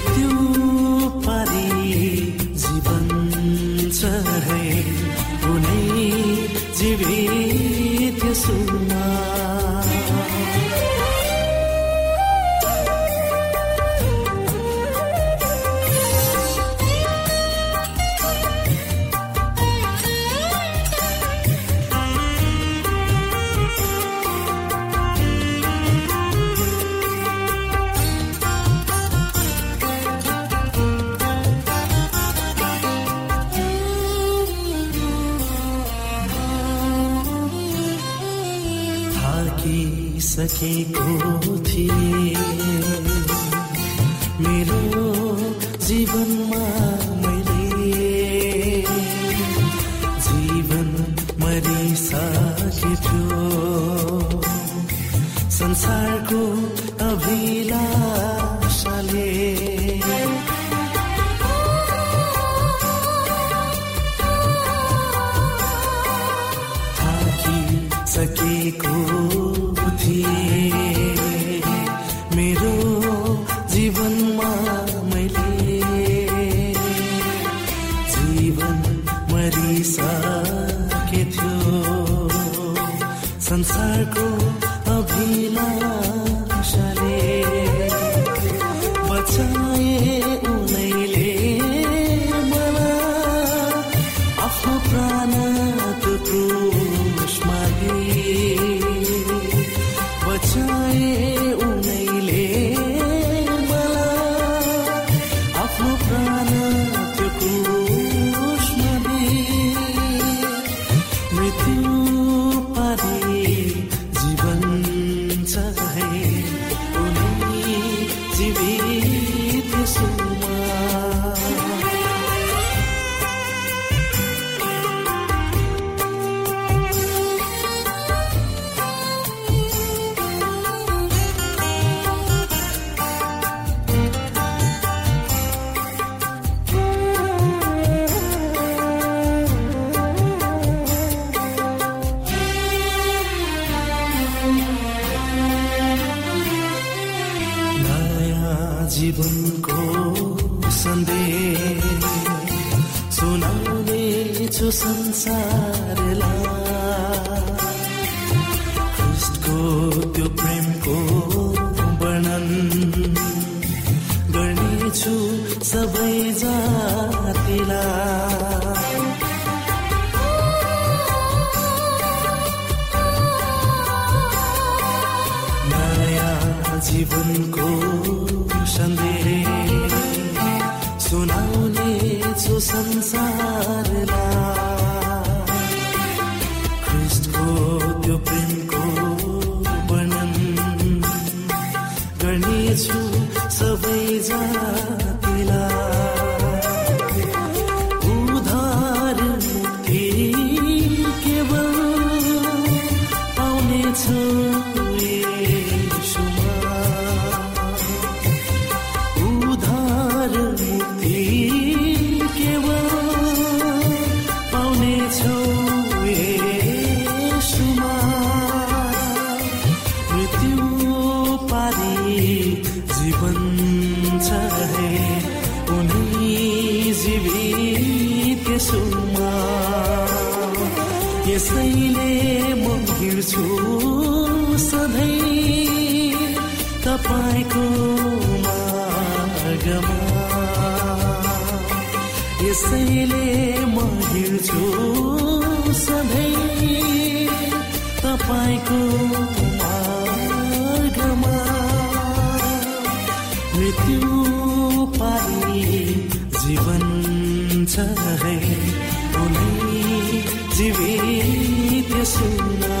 मृत्यु पारी जीवन छ कुनै जीवित सुमा थिए। मरिसके थियो संसारको त्यो प्रेमको वर्णन गर्नेछु सबै जातिलाई यसैले म हिँड्छु सधैँ। तपाईँको मार्गमा मृत्यु पारी जीवन छ है। जीवित सुना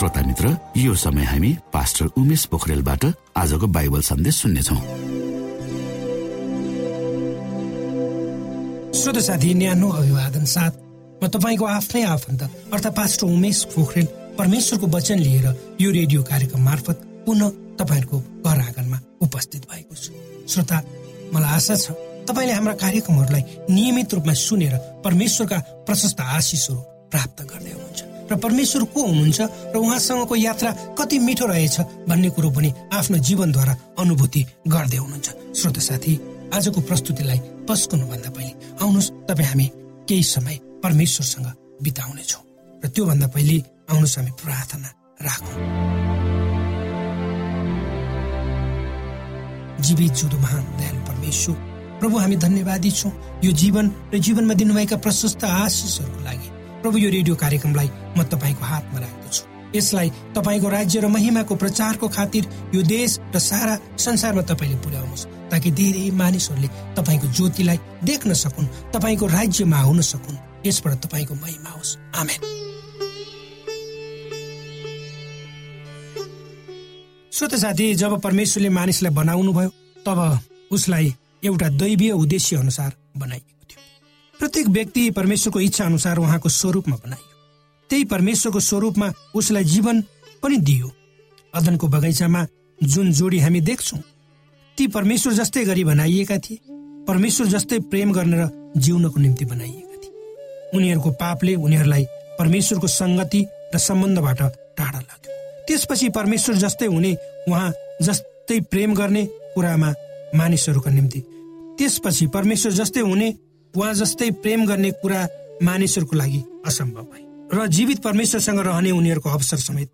श्रोता मित्र यो समय हामी पास्टर उमेश पोखरेलबाट आजको बाइबल सन्देश सुन्नेछौ। श्रोत साथी न्यानो अभिवादन साथ म तपाईँको आफ्नै आफन्त अर्थात् पास्टर उमेश पोखरेल परमेश्वरको वचन लिएर यो रेडियो कार्यक्रम मार्फत पुनः तपाईँहरूको घर आँगनमा उपस्थित भएको छु। श्रोता मलाई आशा छ तपाईँले हाम्रा कार्यक्रमहरूलाई नियमित रूपमा सुनेर परमेश्वरका प्रशस्त आशिषहरू प्राप्त गर्दै हुनुहुन्छ। र परमेश्वर को हुनुहुन्छ र उहाँसँगको यात्रा कति मिठो रहेछ भन्ने कुरो पनि आफ्नो जीवनद्वारा अनुभूति गर्दै हुनुहुन्छ। श्रोत साथी आजको प्रस्तुतिलाई पस्कनुभन्दा पहिले आउनुहोस् तपाईँ हामी केही समय परमेश्वरसँग बिताउनेछौँ र त्योभन्दा पहिले आउनुहोस् हामी प्रार्थना राखौँ। जीवित जुदो महान दयालु परमेश्वर प्रभु हामी धन्यवादी छौँ। यो जीवन र जीवनमा दिनुभएका प्रशस्त आशिषहरूको लागि प्रभु यो रेडियो कार्यक्रमलाई म तपाईँको हातमा राख्दछु। यसलाई तपाईँको राज्य र महिमाको प्रचारको खातिर यो देश र सारा संसारमा तपाईँले पुर्याउनुहोस् ताकि धेरै मानिसहरूले तपाईँको ज्योतिलाई देख्न सकुन् तपाईँको राज्यमा आउन सकुन्। यसबाट तपाईँको महिमा होस्। आमेन। श्रोत साथी जब परमेश्वरले मानिसलाई बनाउनु भयो तब उसलाई एउटा दैवीय उद्देश्य अनुसार बनाइएको थियो प्रत्येक व्यक्ति परमेश्वरको इच्छा अनुसार उहाँको स्वरूपमा बनाइयो। त्यही परमेश्वरको स्वरूपमा उसलाई जीवन पनि दियो। अदनको बगैँचामा जुन जोडी हामी देख्छौँ ती परमेश्वर जस्तै गरी बनाइएका थिए। परमेश्वर जस्तै प्रेम गर्न र जिउनको निम्ति बनाइएका थिए। उनीहरूको पापले उनीहरूलाई परमेश्वरको सङ्गति र सम्बन्धबाट टाढा लाग्यो। त्यसपछि परमेश्वर जस्तै हुने उहाँ जस्तै प्रेम गर्ने कुरामा मानिसहरूका निम्ति। त्यसपछि परमेश्वर जस्तै हुने उहाँ जस्तै प्रेम गर्ने कुरा मानिसहरूको लागि असम्भव भयो र जीवित परमेश्वरसँग रहने उनीहरूको अवसर समेत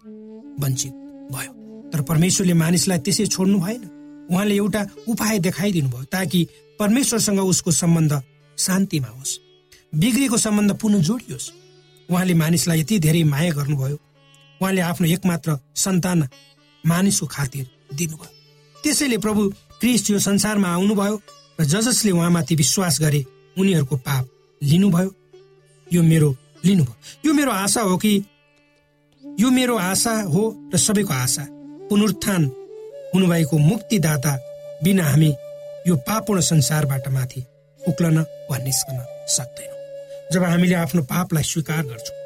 वञ्चित भयो। तर परमेश्वरले मानिसलाई त्यसै छोड्नु भएन। उहाँले एउटा उपाय देखाइदिनु भयो ताकि परमेश्वरसँग उसको सम्बन्ध शान्तिमा होस्। बिग्रिएको सम्बन्ध पुनः जोडियोस्। उहाँले मानिसलाई यति धेरै माया गर्नुभयो। उहाँले आफ्नो एकमात्र सन्तान मानिसको खातिर दिनुभयो। त्यसैले प्रभु क्रिस्ट यो संसारमा आउनुभयो र जसले उहाँमाथि विश्वास गरे उनीहरूको पाप लिनुभयो। यो मेरो लिनुभयो। यो मेरो आशा हो कि यो मेरो आशा हो र सबैको आशा। पुनरुत्थान हुनुभएको मुक्तिदाता बिना हामी यो पापूर्ण संसारबाट माथि उक्लन वा निस्कन सक्दैनौँ। जब हामीले आफ्नो पापलाई स्वीकार गर्छौँ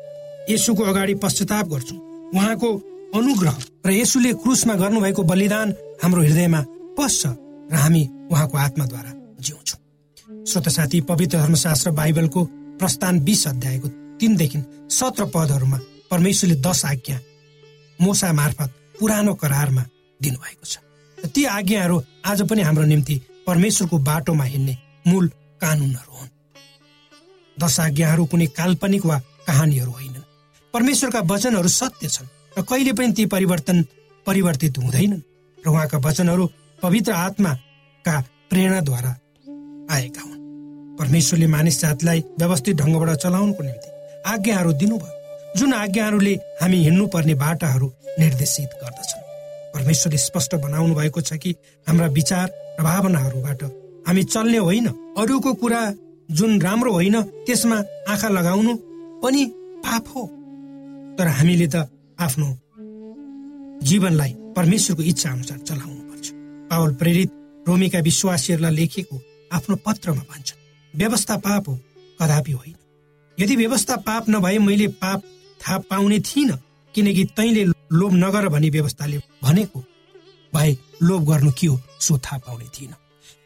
यसुको अगाडि पश्चाताप गर्छौँ उहाँको अनुग्रह र यसुले क्रुसमा गर्नुभएको बलिदान हाम्रो हृदयमा पस्छ र हामी उहाँको आत्माद्वारा श्रोत साथी पवित्र धर्मशास्त्र बाइबलको प्रस्थान बिस अध्यायको तिनदेखि सत्र पदहरूमा परमेश्वरले दश आज्ञा मोसा मार्फत पुरानो करारमा दिनुभएको छ। ती आज्ञाहरू आज पनि हाम्रो निम्ति परमेश्वरको बाटोमा हिँड्ने मूल कानुनहरू हुन्। दश आज्ञाहरू कुनै काल्पनिक वा कहानीहरू होइनन्। परमेश्वरका वचनहरू सत्य छन् र कहिले पनि ती परिवर्तन परिवर्तित हुँदैनन् र उहाँका वचनहरू पवित्र आत्माका प्रेरणाद्वारा आएका हुन्। परमेश्वरले मानिस जातिलाई व्यवस्थित ढङ्गबाट चलाउनको निम्ति आज्ञाहरू दिनुभयो। जुन आज्ञाहरूले हामी हिँड्नुपर्ने बाटाहरू निर्देशित गर्दछन्। परमेश्वरले स्पष्ट बनाउनु भएको छ कि हाम्रा विचार र भावनाहरूबाट हामी चल्ने होइन अरूको कुरा जुन राम्रो होइन त्यसमा आँखा लगाउनु पनि पाप हो। तर हामीले त आफ्नो जीवनलाई परमेश्वरको इच्छा अनुसार चलाउनु पर्छ पावल प्रेरित रोमीका विश्वासीहरूलाई लेखेको आफ्नो पत्रमा भन्छ व्यवस्था पाप हो कदापि होइन। यदि व्यवस्था पाप नभए मैले पाप थाहा पाउने थिइनँ किनकि तैँले लोभ नगर भनी व्यवस्थाले भनेको भए लोभ गर्नु के हो? सो थाहा पाउने थिइनँ।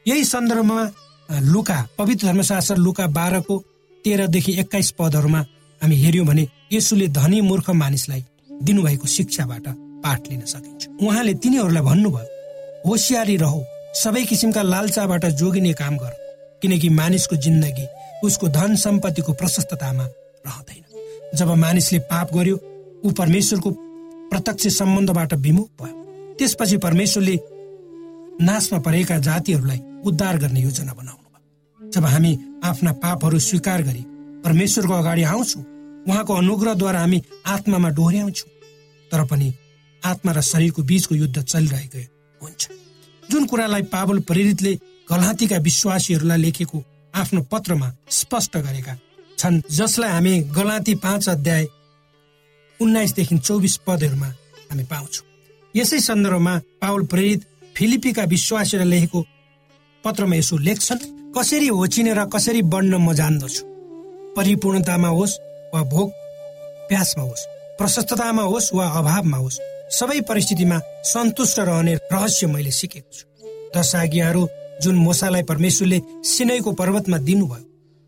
यही सन्दर्भमा लुका पवित्र धर्मशास्त्र लुका बाह्रको तेह्रदेखि एक्काइस पदहरूमा हामी हेऱ्यौँ भने यसुले धनी मूर्ख मानिसलाई दिनुभएको शिक्षाबाट पाठ लिन सकिन्छ। उहाँले तिनीहरूलाई भन्नुभयो होसियारी रह सबै किसिमका लालचाबाट जोगिने काम गर। किनकि मानिसको जिन्दगी उसको धन सम्पत्तिको प्रशस्ततामा रहँदैन। जब मानिसले पाप गर्यो ऊ परमेश्वरको प्रत्यक्ष सम्बन्धबाट विमुख भयो। त्यसपछि परमेश्वरले नाशमा परेका जातिहरूलाई उद्धार गर्ने योजना बनाउनु भयो। जब हामी आफ्ना पापहरू स्वीकार गरी परमेश्वरको अगाडि आउँछौँ उहाँको अनुग्रहद्वारा हामी आत्मामा डोर्याउँछौँ। तर पनि आत्मा र शरीरको बीचको युद्ध चलिरहेको हुन्छ। जुन कुरालाई पावल प्रेरितले गलातीका विश्वासीहरूलाई लेखेको आफ्नो पत्रमा स्पष्ट गरेका छन् जसलाई हामी गलाती पाँच अध्याय उन्नाइसदेखि चौबिस पदहरूमा हामी पाउँछौँ। यसै सन्दर्भमा पावल प्रेरित फिलिपीका विश्वासीलाई लेखेको पत्रमा यसो लेख्छन् कसरी होचिने र कसरी बढ्न म जान्दछु? परिपूर्णतामा होस् वा भोग प्यासमा होस् प्रशस्ततामा होस् वा अभावमा होस् सबै परिस्थितिमा सन्तुष्ट रहने रहस्य मैले सिकेको छु। दश आज्ञाहरू जुन मोसालाई परमेश्वरले सिनैको पर्वतमा दिनुभयो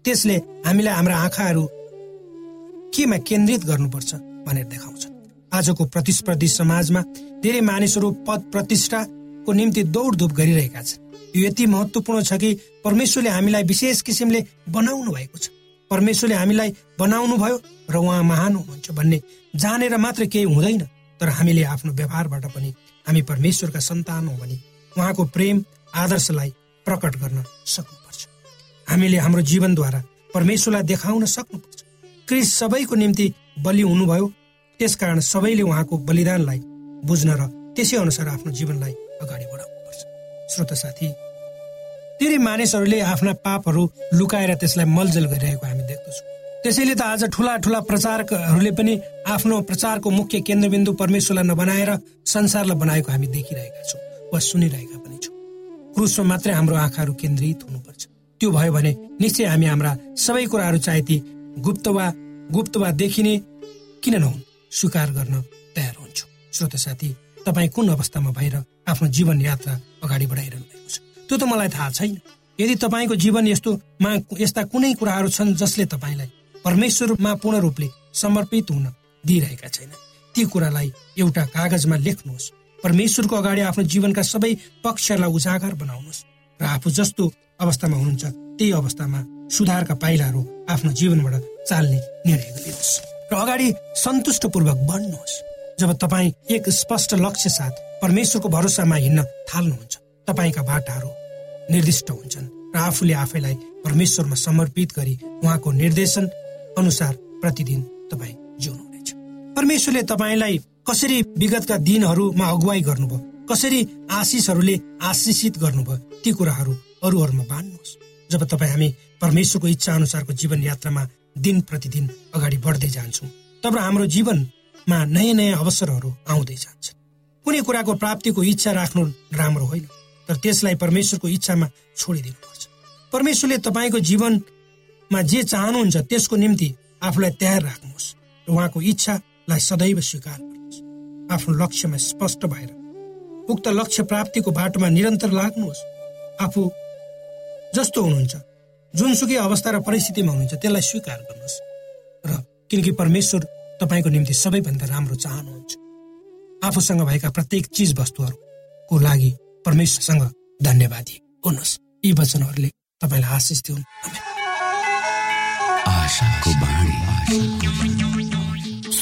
त्यसले हामीलाई हाम्रा आँखाहरू केमा केन्द्रित गर्नुपर्छ भनेर देखाउँछ आजको प्रतिस्पर्धी समाजमा धेरै मानिसहरू पद प्रतिष्ठाको निम्ति दौडधुप गरिरहेका छन्। यो यति महत्वपूर्ण छ कि परमेश्वरले हामीलाई विशेष किसिमले बनाउनु भएको छ। परमेश्वरले हामीलाई बनाउनु भयो र उहाँ महान हुनुहुन्छ भन्ने जानेर मात्र केही हुँदैन तर हामीले आफ्नो व्यवहारबाट पनि हामी परमेश्वरका सन्तान हौ भने उहाँको प्रेम आदर्शलाई प्रकट गर्न सक्नुपर्छ। हामीले हाम्रो जीवनद्वारा परमेश्वरलाई देखाउन सक्नुपर्छ। क्रिस सबैको निम्ति बलि हुनुभयो। त्यसकारण सबैले उहाँको बलिदानलाई बुझ्न र त्यसै अनुसार आफ्नो जीवनलाई अगाडि बढाउनुपर्छ। श्रोत साथी धेरै मानिसहरूले आफ्ना पापहरू लुकाएर त्यसलाई मलजल गरिरहेको हामी देख्दछौँ। त्यसैले त आज ठुला ठुला प्रचारकहरूले पनि आफ्नो प्रचारको मुख्य केन्द्रबिन्दु परमेश्वरलाई नबनाएर संसारलाई बनाएको हामी देखिरहेका छौँ वा सुनिरहेका क्रुसमा मात्रै हाम्रो आँखाहरू केन्द्रित हुनुपर्छ। त्यो भयो भने निश्चय हामी हाम्रा सबै कुराहरू चाहे ती गुप्त वा गुप्त वा देखिने किन नहुन्? स्वीकार गर्न तयार हुन्छु। श्रोत साथी तपाईँ कुन अवस्थामा भएर आफ्नो जीवन यात्रा अगाडि बढाइरहनु भएको छ? त्यो त मलाई थाहा छैन। यदि तपाईँको जीवन यस्तोमा यस्ता कुनै कुराहरू छन् जसले तपाईँलाई परमेश्वरमा पूर्ण रूपले समर्पित हुन दिइरहेका छैन ती कुरालाई एउटा कागजमा लेख्नुहोस्। परमेश्वरको अगाडि आफ्नो जीवनका सबै पक्षहरूलाई उजागर बनाउनुहोस् र आफू जस्तो अवस्थामा हुनुहुन्छ त्यही अवस्थामा सुधारका पाइलाहरू आफ्नो जीवनबाट चाल्ने निर्णय लिनुहोस् र अगाडि सन्तुष्टपूर्वक बढ्नुहोस्। जब तपाईँ एक स्पष्ट लक्ष्य साथ परमेश्वरको भरोसामा हिँड्न थाल्नुहुन्छ तपाईँका बाटाहरू निर्दिष्ट हुन्छन् र आफूले आफैलाई परमेश्वरमा समर्पित गरी उहाँको निर्देशन अनुसार प्रतिदिन तपाईँ जिउनुहुनेछ। परमेश्वरले तपाईँलाई कसरी विगतका दिनहरूमा अगुवाई गर्नुभयो? कसरी आशिषहरूले आशिषित गर्नुभयो? ती कुराहरू अरूहरूमा बाँड्नुहोस्। जब तपाईँ हामी परमेश्वरको इच्छा अनुसारको जीवन यात्रामा दिन प्रतिदिन अगाडि बढ्दै जान्छौँ तब हाम्रो जीवनमा नयाँ नयाँ अवसरहरू आउँदै जान्छ कुनै कुराको प्राप्तिको इच्छा राख्नु राम्रो होइन तर त्यसलाई परमेश्वरको इच्छामा छोडिदिनुपर्छ। परमेश्वरले तपाईँको जीवनमा जे चाहनुहुन्छ त्यसको निम्ति आफूलाई तयार राख्नुहोस् उहाँको इच्छालाई सदैव स्वीकार आफ्नो लक्ष्यमा स्पष्ट भएर। उक्त लक्ष्य प्राप्तिको बाटोमा निरन्तर लाग्नुहोस्। आफू जस्तो हुनुहुन्छ। जुनसुकै अवस्था र परिस्थितिमा हुनुहुन्छ त्यसलाई स्वीकार गर्नुहोस्। र किनकि परमेश्वर तपाईँको निम्ति सबैभन्दा राम्रो चाहनुहुन्छ। आफूसँग भएका प्रत्येक चिज वस्तुहरूको लागि परमेश्वरसँग धन्यवादी हुनुहोस्। यी वचनहरूले तपाईँलाई आशिष दिउन्।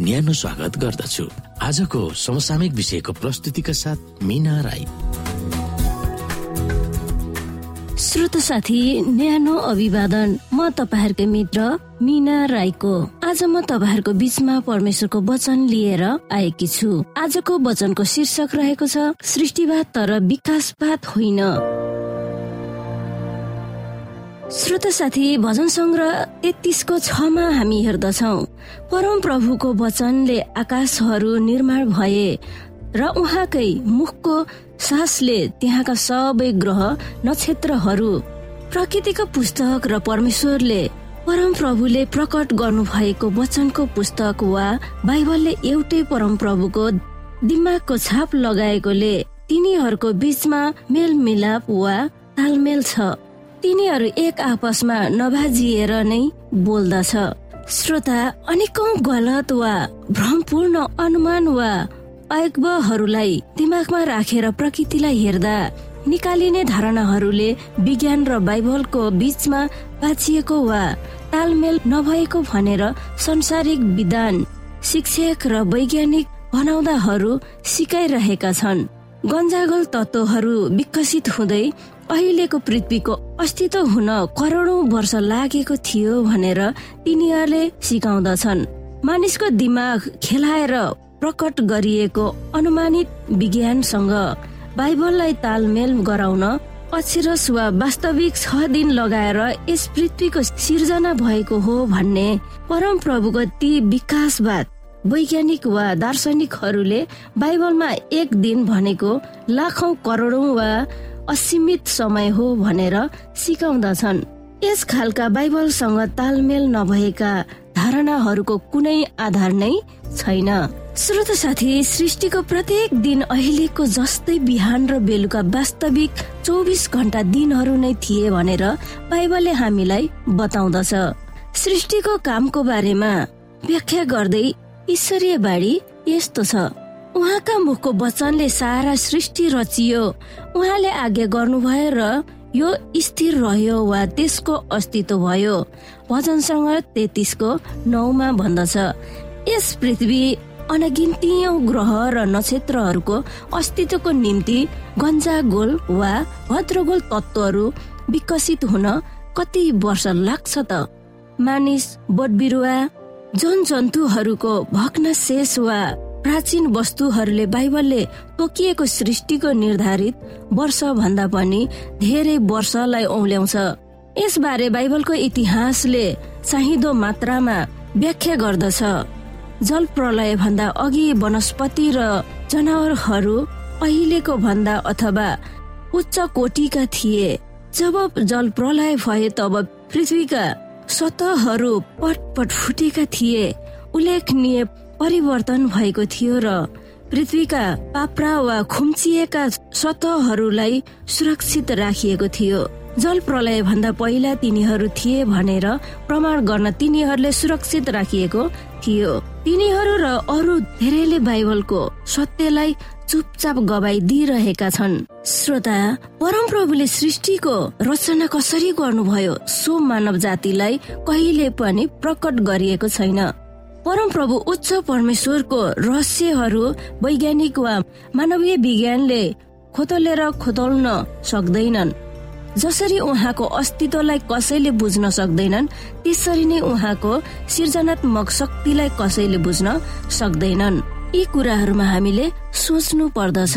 न्यानो स्वागत गर्दछु। आजको समसामयिक विषयको प्रस्तुतिका साथ मिना राई। श्रोत साथी न्यानो अभिवादन। म तपाईँहरूकै मित्र मिना राईको। आज म तपाईँहरूको बीचमा परमेश्वरको वचन लिएर आएकी छु। आजको वचनको शीर्षक रहेको छ सृष्टिवाद तर विकासवाद होइन। श्रोत साथी भजन सङ्ग्रह तेत्तिसको छमा हामी हेर्दछौ। परम प्रभुको वचनले आकाशहरू निर्माण भए र उहाँकै मुखको सासले त्यहाँका सबै ग्रह नक्षत्रहरू प्रकृतिका पुस्तक र परमेश्वरले परम प्रभुले प्रकट गर्नु भएको वचनको पुस्तक वा बाइबलले एउटै परम प्रभुको दिमागको छाप लगाएकोले तिनीहरूको बीचमा मेलमिलाप वा तालमेल छ। तिनीहरू एक आपसमा नभाजिएर नै बोल्दछ। श्रोता अनेकौं गलत वा भ्रमपूर्ण अनुमान वा अयज्ञहरूलाई दिमागमा राखेर प्रकृतिलाई हेर्दा निकालिने धारणाहरूले विज्ञान र बाइबलको बीचमा बाँचिएको वा तालमेल नभएको भनेर संसारिक विधान शिक्षक र वैज्ञानिक भनाउँदाहरू सिकाइरहेका छन्। गन्जागल तत्वहरू विकसित हुँदै अहिलेको पृथ्वीको अस्तित्व हुन करोडौं वर्ष लागेको थियो भनेर तिनीहरूले सिकाउँदछन्। मानिसको दिमाग खेलाएर प्रकट गरिएको अनुमानित विज्ञानसँग बाइबललाई तालमेल गराउन अक्षरस वा वास्तविक छ दिन लगाएर यस पृथ्वीको सिर्जना भएको हो भन्ने परम प्रभुको ती विकासवाद वैज्ञानिक वा दार्शनिकहरूले बाइबलमा एक दिन भनेको लाखौं करोडौं वा असीमित समय हो भनेर सिकाउँदछन्। यस खालका बाइबलसँग तालमेल नभएका धारणाहरूको कुनै आधार नै छैन। श्रोत साथी सृष्टिको प्रत्येक दिन अहिलेको जस्तै बिहान र बेलुका वास्तविक चौबिस घन्टा दिनहरू नै थिए भनेर बाइबलले हामीलाई बताउँदछ। सृष्टिको कामको बारेमा व्याख्या गर्दै ईश्वरीय बाणी यस्तो छ। उहाँका मुखको वचनले सारा सृष्टि रचियो। उहाँले आज्ञा गर्नुभयो र यो स्थिर रह्यो वा त्यसको अस्तित्व भयो। भजनसँग तेत्तिसको नौमा भन्दछ। यस पृथ्वी अनगिन्ती ग्रह र नक्षत्रहरूको अस्तित्वको निम्ति गन्जा गोल वा भद्रगोल तत्वहरू विकसित हुन कति वर्ष लाग्छ त? मानिस बोट बिरुवा जन जन्तुहरूको भग्न शेष वा प्राचीन वस्तुहरूले बाइबलले तोकिएको सृष्टिको निर्धारित वर्ष भन्दा पनि धेरै वर्षलाई औल्याउँछ। यसबारे बाइबलको इतिहासले चाहिँदो मात्रामा व्याख्या गर्दछ। जल प्रलय भन्दा अघि वनस्पति र जनावरहरू अहिलेको भन्दा अथवा उच्च कोटिका थिए। जब जल प्रलय भए तब पृथ्वीका सतहहरू पटपट फुटेका थिए। उल्लेखनीय परिवर्तन भएको थियो र पृथ्वीका पाप्रा वा खुम्चिएका सतहहरूलाई सुरक्षित राखिएको थियो। जल प्रलय भन्दा पहिला तिनीहरू थिए भनेर प्रमाण गर्न तिनीहरूले सुरक्षित राखिएको थियो। तिनीहरू र अरू धेरैले बाइबलको सत्यलाई चुपचाप गवाई दिइरहेका छन्। श्रोता परम प्रभुले सृष्टिको रचना कसरी गर्नुभयो सो मानव जातिलाई कहिले पनि प्रकट गरिएको छैन। परम प्रभु उच्च परमेश्वरको रहस्यहरू वैज्ञानिक वा मानवीय विज्ञानले खोतलेर खोतल्न सक्दैनन्। जसरी उहाँको अस्तित्वलाई कसैले बुझ्न सक्दैनन् त्यसरी नै उहाँको सृजनात्मक शक्तिलाई कसैले बुझ्न सक्दैनन्। यी कुराहरूमा हामीले सोच्नु पर्दछ।